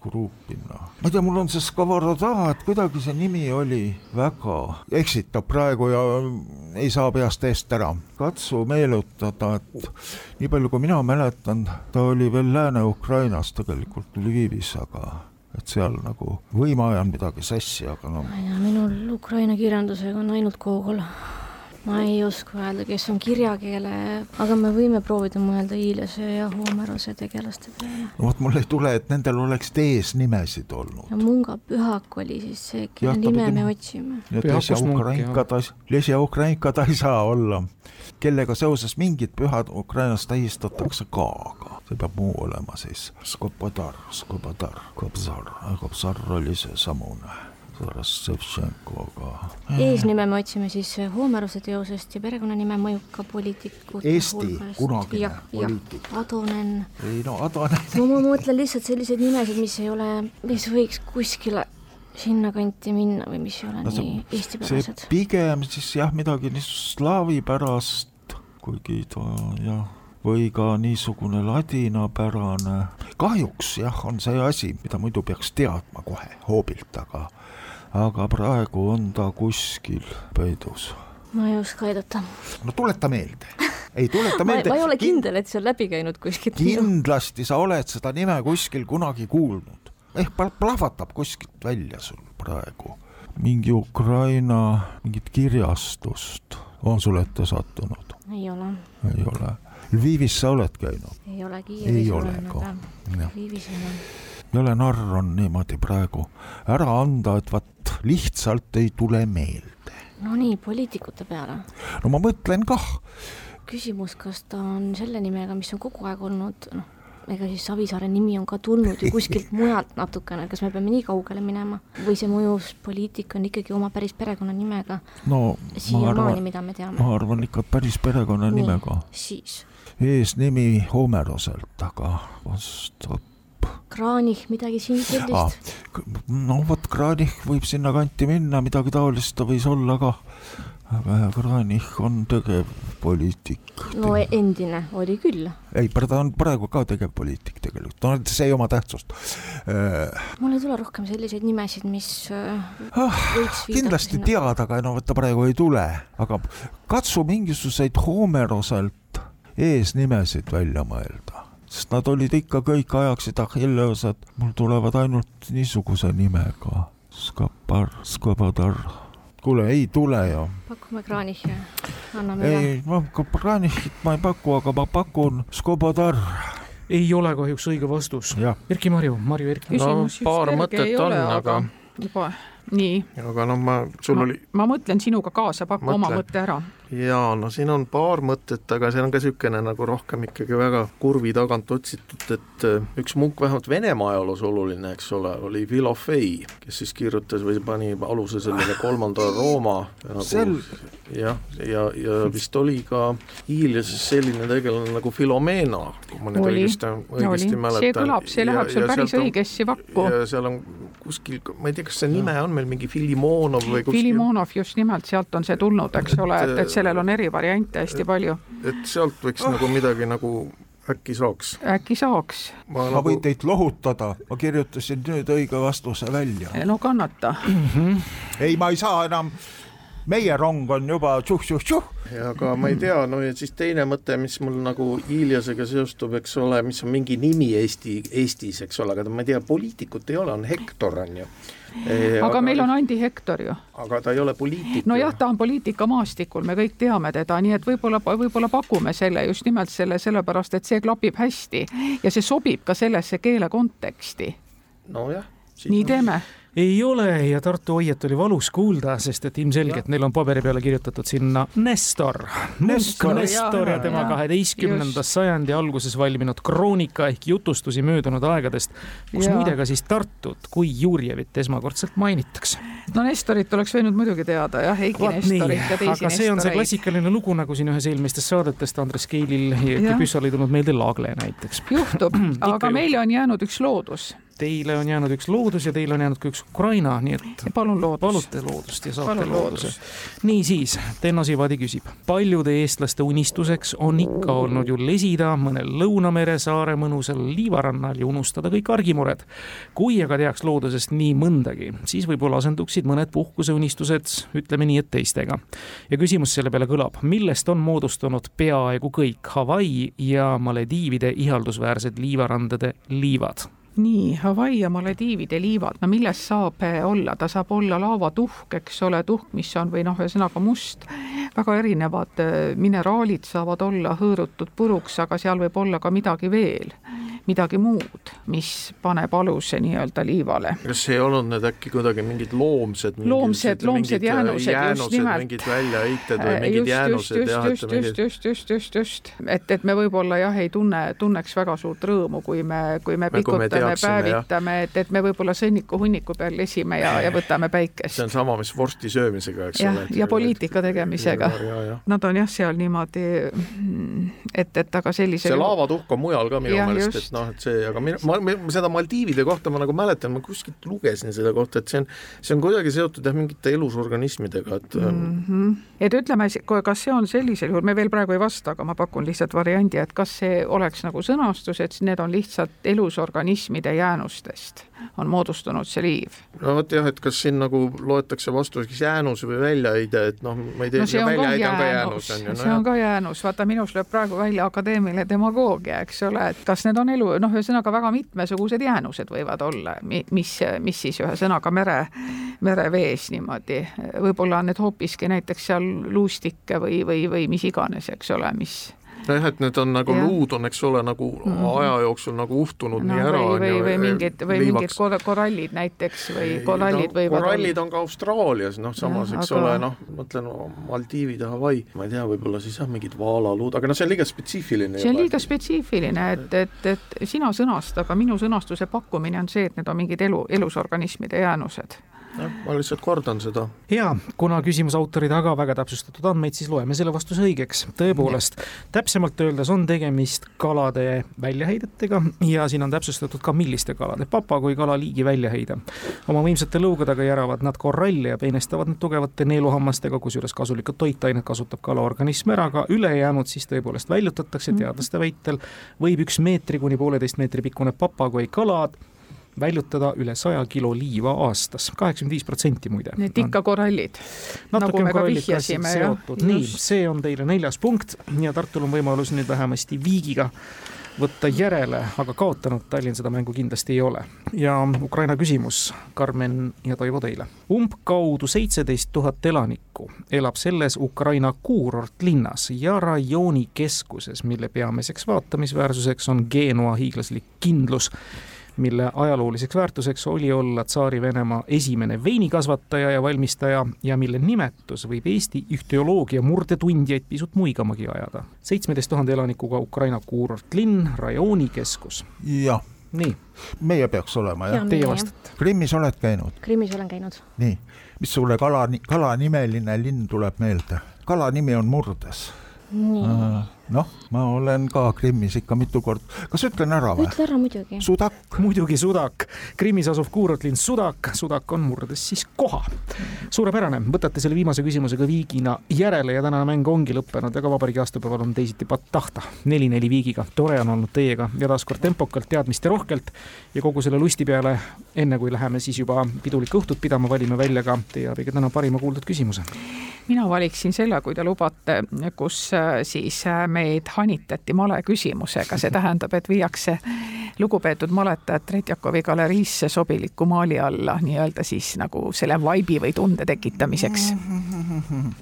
E: Skrupina. ma ei tea, mul on see Skovoroda, et kuidagi see nimi oli väga, eksitab praegu ja ei saa peast eest ära. katsu meenutada, et nii palju, kui mina mäletan, ta oli veel Lääne-Ukrainas tegelikult Lvivis, aga et seal nagu või ma ajan midagi sassi, aga no.
D: minul Ukraina kirjandusega on ainult Gogol ma ei oska öelda, kes on kirjakeele, aga me võime proovida mõelda Iilase ja Homerose tegelaste peale.
E: no vot, mul ei tule, et nendel oleksid eesnimesid olnud.
D: ja Munga pühak oli siis see, kelle nime me otsime.
E: Lesja Ukrainka ta, Lesja Ukrainka ta ei saa olla, kellega seoses mingid pühad Ukrainas tähistatakse ka, aga see peab muu olema siis. Skobodar, Skobodar, Kobzar, Kobzar oli seesamune Ševtšenkoga.
D: eesnime me otsime siis Homeruse teosest ja perekonnanime mõjuka poliitiku.
E: Eesti kunagine poliitik.
D: Adonen.
E: ei no Adonen.
D: no ma mõtlen lihtsalt selliseid nimesid, mis ei ole, mis võiks kuskile sinnakanti minna või mis ei ole no, see, nii eestipärased.
E: pigem siis jah, midagi niisugust slaavi pärast, kuigi ta jah või ka niisugune ladinapärane. kahjuks jah, on see asi, mida muidu peaks teadma kohe hoobilt, aga aga praegu on ta kuskil peidus.
D: ma ei oska aidata.
E: no tuleta meelde ei tuleta meelde
D: ma ei ole kindel, et see on läbi käinud kuskilt.
E: kindlasti sa oled seda nime kuskil kunagi kuulnud. ehk plahvatab kuskilt välja sul praegu. mingi Ukraina mingit kirjastust on sul ette sattunud?
D: ei ole.
E: ei ole. Lvivis sa oled käinud?
D: ei ole, Kiievis olen, aga Lvivis ei ole
E: jõle narr on niimoodi praegu ära anda, et vaat lihtsalt ei tule meelde.
D: no nii, poliitikute peale.
E: no ma mõtlen kah.
D: küsimus, kas ta on selle nimega, mis on kogu aeg olnud, noh, ega siis Savisaare nimi on ka tulnud ju kuskilt mujalt natukene, kas me peame nii kaugele minema või see mõjus poliitik on ikkagi oma päris perekonnanimega
E: no,
D: siiamaani, mida me teame?
E: ma arvan ikka päris perekonnanimega.
D: siis?
E: eesnimi Homeroselt, aga vast
D: Kranich, midagi siin sellist ah,?
E: no vot, Kranich võib sinnakanti minna, midagi taolist ta võis olla ka. aga Kranich on tegevpoliitik.
D: no endine oli küll.
E: ei, ta on praegu ka tegevpoliitik tegelikult, no see ei oma tähtsust
D: äh,. mul ei tule rohkem selliseid nimesid, mis äh,
E: ah, kindlasti sinna. tead, aga no vot ta praegu ei tule, aga katsu mingisuguseid Homeroselt eesnimesid välja mõelda sest nad olid ikka kõik ajaksid Achilleused, mul tulevad ainult niisuguse nimega. Skapar, Skobodar. kuule, ei tule ju.
D: pakume Kranichi, anname
E: üle. ei, ma Kranichit ma ei paku, aga ma pakun Skobodar
A: ei ole kahjuks õige vastus. Erki Marju, Marju Erki.
C: no paar mõtet on, aga
B: juba nii.
C: aga noh, ma, sul
B: ma,
C: oli.
B: ma mõtlen sinuga kaasa, paku oma mõte ära
C: jaa, no siin on paar mõtet, aga see on ka niisugune nagu rohkem ikkagi väga kurvi tagant otsitud, et äh, üks munk vähemalt Venemaa ajaloos oluline, eks ole, oli Filofei, kes siis kirjutas või pani aluse sellele kolmanda Rooma nagu Sel... jah, ja, ja vist oli ka Iiliases selline tegelane nagu Filomena, kui ma nüüd õigesti, õigesti
B: mäletan. see kõlab, see läheb sul päris õigesti vakku.
C: ja seal on kuskil, ma ei tea, kas see nime on meil mingi Filimonov või kuskil
B: Filimonov, just nimelt, sealt on see tulnud, eks ole, et, et see sellel on eri variante hästi palju.
C: et sealt võiks oh. nagu midagi nagu äkki saaks?
B: äkki saaks.
E: ma, ma nagu... võin teid lohutada, ma kirjutasin nüüd õige vastuse välja.
B: no kannata
E: ei, ma ei saa enam, meie rong on juba tšuh-tšuh-tšuh.
C: aga ma ei tea, no ja siis teine mõte, mis mul nagu Iiliasega seostub, eks ole, mis on mingi nimi Eesti, Eestis, eks ole, aga ma ei tea, poliitikut ei ole, on Hektor on ju
B: aga, aga meil on Andi Hektor ju.
C: aga ta ei ole poliitik.
B: nojah, ta on poliitikamaastikul, me kõik teame teda, nii et võib-olla, võib-olla pakume selle just nimelt selle, sellepärast et see klapib hästi ja see sobib ka sellesse keele konteksti.
C: nojah.
B: Nii teeme.
A: Ei ole ja Tartu Oiet oli valus kuulda, sest et ilmselgelt neil on paberi peale kirjutatud sinna Nestor. Nestor, Nestor ja tema kaheteistkümnenda sajandi alguses valminud kroonika ehk jutustusi möödunud aegadest, kus ja. muide ka siis Tartut kui Jurjevit esmakordselt mainitakse.
B: no Nestorit oleks võinud muidugi teada jah, Eiki Vaat Nestorit ja teisi
A: aga see on see klassikaline lugu, nagu siin ühes eelmistest saadetest Andres Keilil ja Püssal ei tulnud meelde Lagle näiteks.
B: juhtub aga meile on jäänud üks loodus
A: teile on jäänud üks loodus ja teile on jäänud ka üks Ukraina, nii et
B: palun loodust.
A: palute loodust ja saate
B: Palun
A: looduse.
B: loodust.
A: niisiis, Tenno Sivadi küsib. paljude eestlaste unistuseks on ikka olnud ju lesida mõnel Lõunamere saare mõnusal liivarannal ja unustada kõik argimured. kui aga teaks loodusest nii mõndagi, siis võib-olla asenduksid mõned puhkuseunistused, ütleme nii, et teistega. ja küsimus selle peale kõlab, millest on moodustunud peaaegu kõik Hawaii ja Malediivide ihaldusväärsed liivarandade liivad?
B: Nii, Hawaii ja Malediivide liivad, no millest saab eh, olla, ta saab olla laavatuhk, eks ole, tuhk, mis on või noh, ühesõnaga must, väga erinevad eh, mineraalid saavad olla hõõrutud puruks, aga seal võib olla ka midagi veel, midagi muud, mis paneb aluse nii-öelda liivale.
C: kas ei olnud need äkki kuidagi mingid loomsed
B: Loomsed- loomsed jäänused, just
C: jäänused,
B: nimelt.
C: mingid väljaheited või
B: Äh,
C: mingid
B: just,
C: jäänused
B: just,
C: jah,
B: just,
C: et
B: just,
C: mingid
B: just, just, just, just, et, et me võib-olla jah, ei tunne, tunneks väga suurt rõõmu, kui me, kui me
C: me
B: pikutame, päevitame, et, et me võib-olla sõnniku hunniku peal lesime ja, ja võtame päikest.
C: see on sama, mis vorsti söömisega, eks
B: jah
C: ole.,
B: ja poliitika tegemisega.
C: ja, ja.
B: Nad on jah, seal niimoodi, et, et aga sellisel
C: see laavatuhk on mujal ka minu meelest,
B: just.
C: et noh, et see, aga mina, ma, ma seda Maldiivide kohta ma nagu mäletan, ma kuskilt lugesin selle kohta, et see on, see on kuidagi seotud jah, mingite elusorganismidega, et mm.
B: mm. -hmm. et ütleme, kas see on sellisel juhul, me veel praegu ei vasta, aga ma pakun lihtsalt variandi, et kas see oleks nagu sõnastus, et need on lihtsalt elusorganismide jäänustest on moodustunud see liiv.
C: no vot jah, et kas siin nagu loetakse vastuseks jäänus või väljaheide, et noh, ma ei tea
B: no see on ka
C: väljaheide on ka
B: jäänus,
C: jäänus, on ju.
B: see on ka jäänus, vaata minus lööb praegu välja akadeemiline demagoogia, eks ole, et kas need on elu, noh, ühesõnaga väga mitmesugused jäänused võivad olla, mis, mis siis ühesõnaga mere, merevees niimoodi, võib-olla on need hoopiski näiteks seal luustikke või, või, või mis iganes, eks ole, mis
C: nojah, et need on nagu
B: Jah.
C: luud on, eks ole, nagu mm. -hmm. aja jooksul nagu uhtunud
B: no,
C: nii ära.
B: või, või, või mingid, või mingid
C: liivaks.
B: kor korallid näiteks või korallid
C: no,
B: võivad
C: korallid on ka Austraalias, noh, samas,
B: Jah,
C: eks
B: aga-
C: ole, noh, mõtlen Maldiivid ja Hawaii, ma ei tea, võib-olla siis jah, mingid vaalaluud, aga noh, see on liiga spetsiifiline.
B: see on liiga spetsiifiline, et, et, et sina sõnasta, aga minu sõnastuse pakkumine on see, et need on mingid elu, elusorganismide jäänused.
C: Jah, ma lihtsalt kordan seda.
A: ja kuna küsimuse autor ei taga väga täpsustatud andmeid, siis loeme selle vastuse õigeks. tõepoolest, täpsemalt öeldes on tegemist kalade väljaheidetega ja siin on täpsustatud ka, milliste kalade, papagoi kalaliigi väljaheide. oma võimsate lõugadega järavad nad koralle ja peenestavad nad tugevate neeluhammastega, kusjuures kasulikud toitainet kasutab kala organism ära, aga ülejäänud siis tõepoolest väljutatakse teadlaste väitel. võib üks meetri kuni pooleteist meetri pikkune papagoi kala väljutada üle saja kilo liiva aastas, kaheksakümmend viis protsenti muide.
B: Need ikka korallid. nagu me ka vihjasime, jah.
A: nii, see on teile neljas punkt ja Tartul on võimalus nüüd vähemasti viigiga võtta järele, aga kaotanud Tallinn seda mängu kindlasti ei ole. ja Ukraina küsimus, Karmen ja Toivo teile. umbkaudu seitseteist tuhat elanikku elab selles Ukraina kuurortlinnas ja rajooni keskuses, mille peamiseks vaatamisväärsuseks on Genua hiiglaslik kindlus mille ajalooliseks väärtuseks oli olla Tsaari-Venemaa esimene veinikasvataja ja valmistaja ja mille nimetus võib Eesti ühteoloogia murdetundjaid pisut muigamagi ajada. seitsmeteist tuhande elanikuga Ukraina kuurortlinn, rajoonikeskus.
E: jah,
A: nii,
E: meie peaks olema jah
D: Jaa.
A: teie vastate.
E: Krimmis oled käinud?
D: Krimmis olen käinud.
E: nii, mis sulle kala, kalanimeline linn tuleb meelde? kala nimi on Murdes.
D: nii,
E: noh, ma olen ka Krimmis ikka mitu korda, kas ütlen ära või?
D: ütle ära muidugi.
E: Sudak,
A: muidugi Sudak, Krimmis asuv kuurortlinn Sudak, Sudak on murdes siis koha. suurepärane, võtate selle viimase küsimusega viigina järele ja tänane mäng ongi lõppenud, aga vabariigi aastapäeval on teisiti patt tahta. neli-neli viigiga, tore on olnud teiega ja taaskord tempokalt, teadmiste rohkelt ja kogu selle lusti peale, enne kui läheme siis juba pidulikku õhtut pidama, valime välja ka teie abiga täna parima kuuldud küsimuse.
B: mina valiksin selle, kui te lubate, kus äh, siis äh, meid hanitati male küsimusega, see tähendab, et viiakse lugupeetud maletajat Tretjakovi galeriisse sobiliku maali alla nii-öelda siis nagu selle vaibi või tunde tekitamiseks.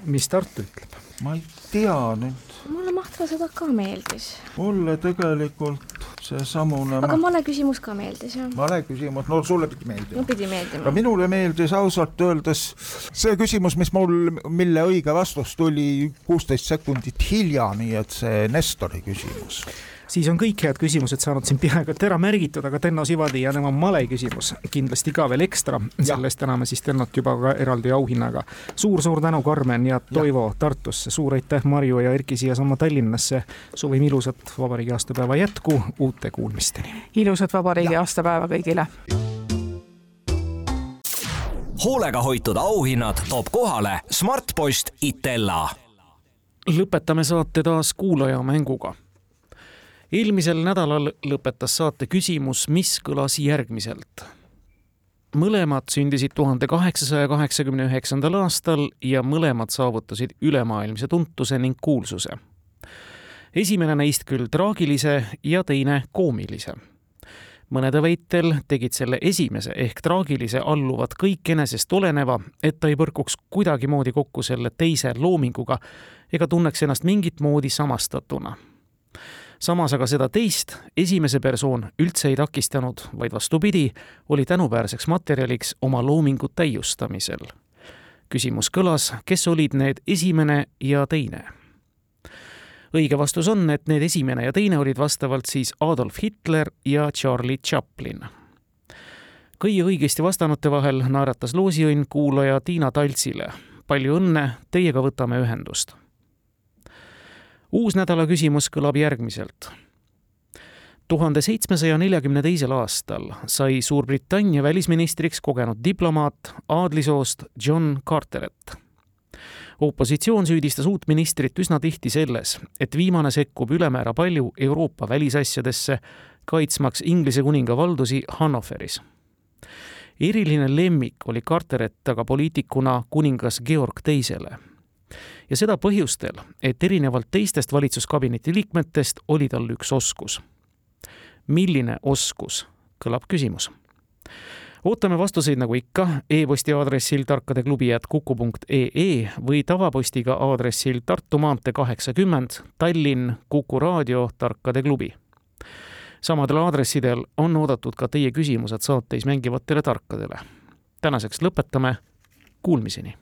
A: mis Tartu ütleb?
E: ma ei tea nüüd,
D: mulle Mahtra sõda ka meeldis,
E: mulle tegelikult seesamune
D: aga male küsimus ka meeldis jah.
E: vale küsimus, no sulle pidi meeldima
D: no pidi meeldima.
E: minule meeldis ausalt öeldes see küsimus, mis mul, mille õige vastus tuli kuusteist sekundit hilja, nii et see Nestori küsimus.
A: Siis on kõik head küsimused saanud siin peaaegu et ära märgitud, aga Tenno Sivadi ja tema male küsimus kindlasti ka veel ekstra. selle eest täname siis Tennot juba ka eraldi auhinnaga suur,. suur-suur tänu, Karmen ja Toivo Tartust stuudiosse. suur aitäh, Marju ja Erki siiasamma Tallinnasse. soovime ilusat vabariigi aastapäeva jätku, uute kuulmisteni.
B: ilusat vabariigi aastapäeva kõigile.
H: hoolega hoitud auhinnad toob kohale Smartpost Itella.
A: lõpetame saate taas kuulajamänguga eelmisel nädalal lõpetas saate küsimus, mis kõlas järgmiselt. mõlemad sündisid tuhande kaheksasaja kaheksakümne üheksandal aastal ja mõlemad saavutasid ülemaailmse tuntuse ning kuulsuse. esimene neist küll traagilise ja teine koomilise mõnede väitel tegid selle esimese ehk traagilise alluvad kõik enesest oleneva, et ta ei põrkuks kuidagimoodi kokku selle teise loominguga ega tunneks ennast mingit moodi samastatuna samas aga seda teist esimese persoon üldse ei takistanud, vaid vastupidi, oli tänuväärseks materjaliks oma loomingu täiustamisel. küsimus kõlas, kes olid need esimene ja teine? õige vastus on, et need esimene ja teine olid vastavalt siis Adolf Hitler ja Charlie Chaplin. kõige õigesti vastanute vahel naeratas loosiõnn kuulaja Tiina Taltsile. palju õnne, teiega võtame ühendust uus nädala küsimus kõlab järgmiselt. tuhande seitsmesaja neljakümne teisel aastal sai Suurbritannia välisministriks kogenud diplomaat aadlisoost John Carteret. opositsioon süüdistas uut ministrit üsna tihti selles, et viimane sekkub ülemäära palju Euroopa välisasjadesse, kaitsmaks Inglise kuninga valdusi Hannoveris eriline lemmik oli Carteret aga poliitikuna kuningas Georg Teisele ja seda põhjustel, et erinevalt teistest valitsuskabineti liikmetest oli tal üks oskus. milline oskus, kõlab küsimus. ootame vastuseid nagu ikka e-posti aadressil tarkadeklubi.kuku.ee või tavapostiga aadressil Tartu maantee kaheksakümmend, Tallinn, Kuku raadio, Tarkade klubi samadel aadressidel on oodatud ka teie küsimused saateis mängivatele tarkadele. tänaseks lõpetame, kuulmiseni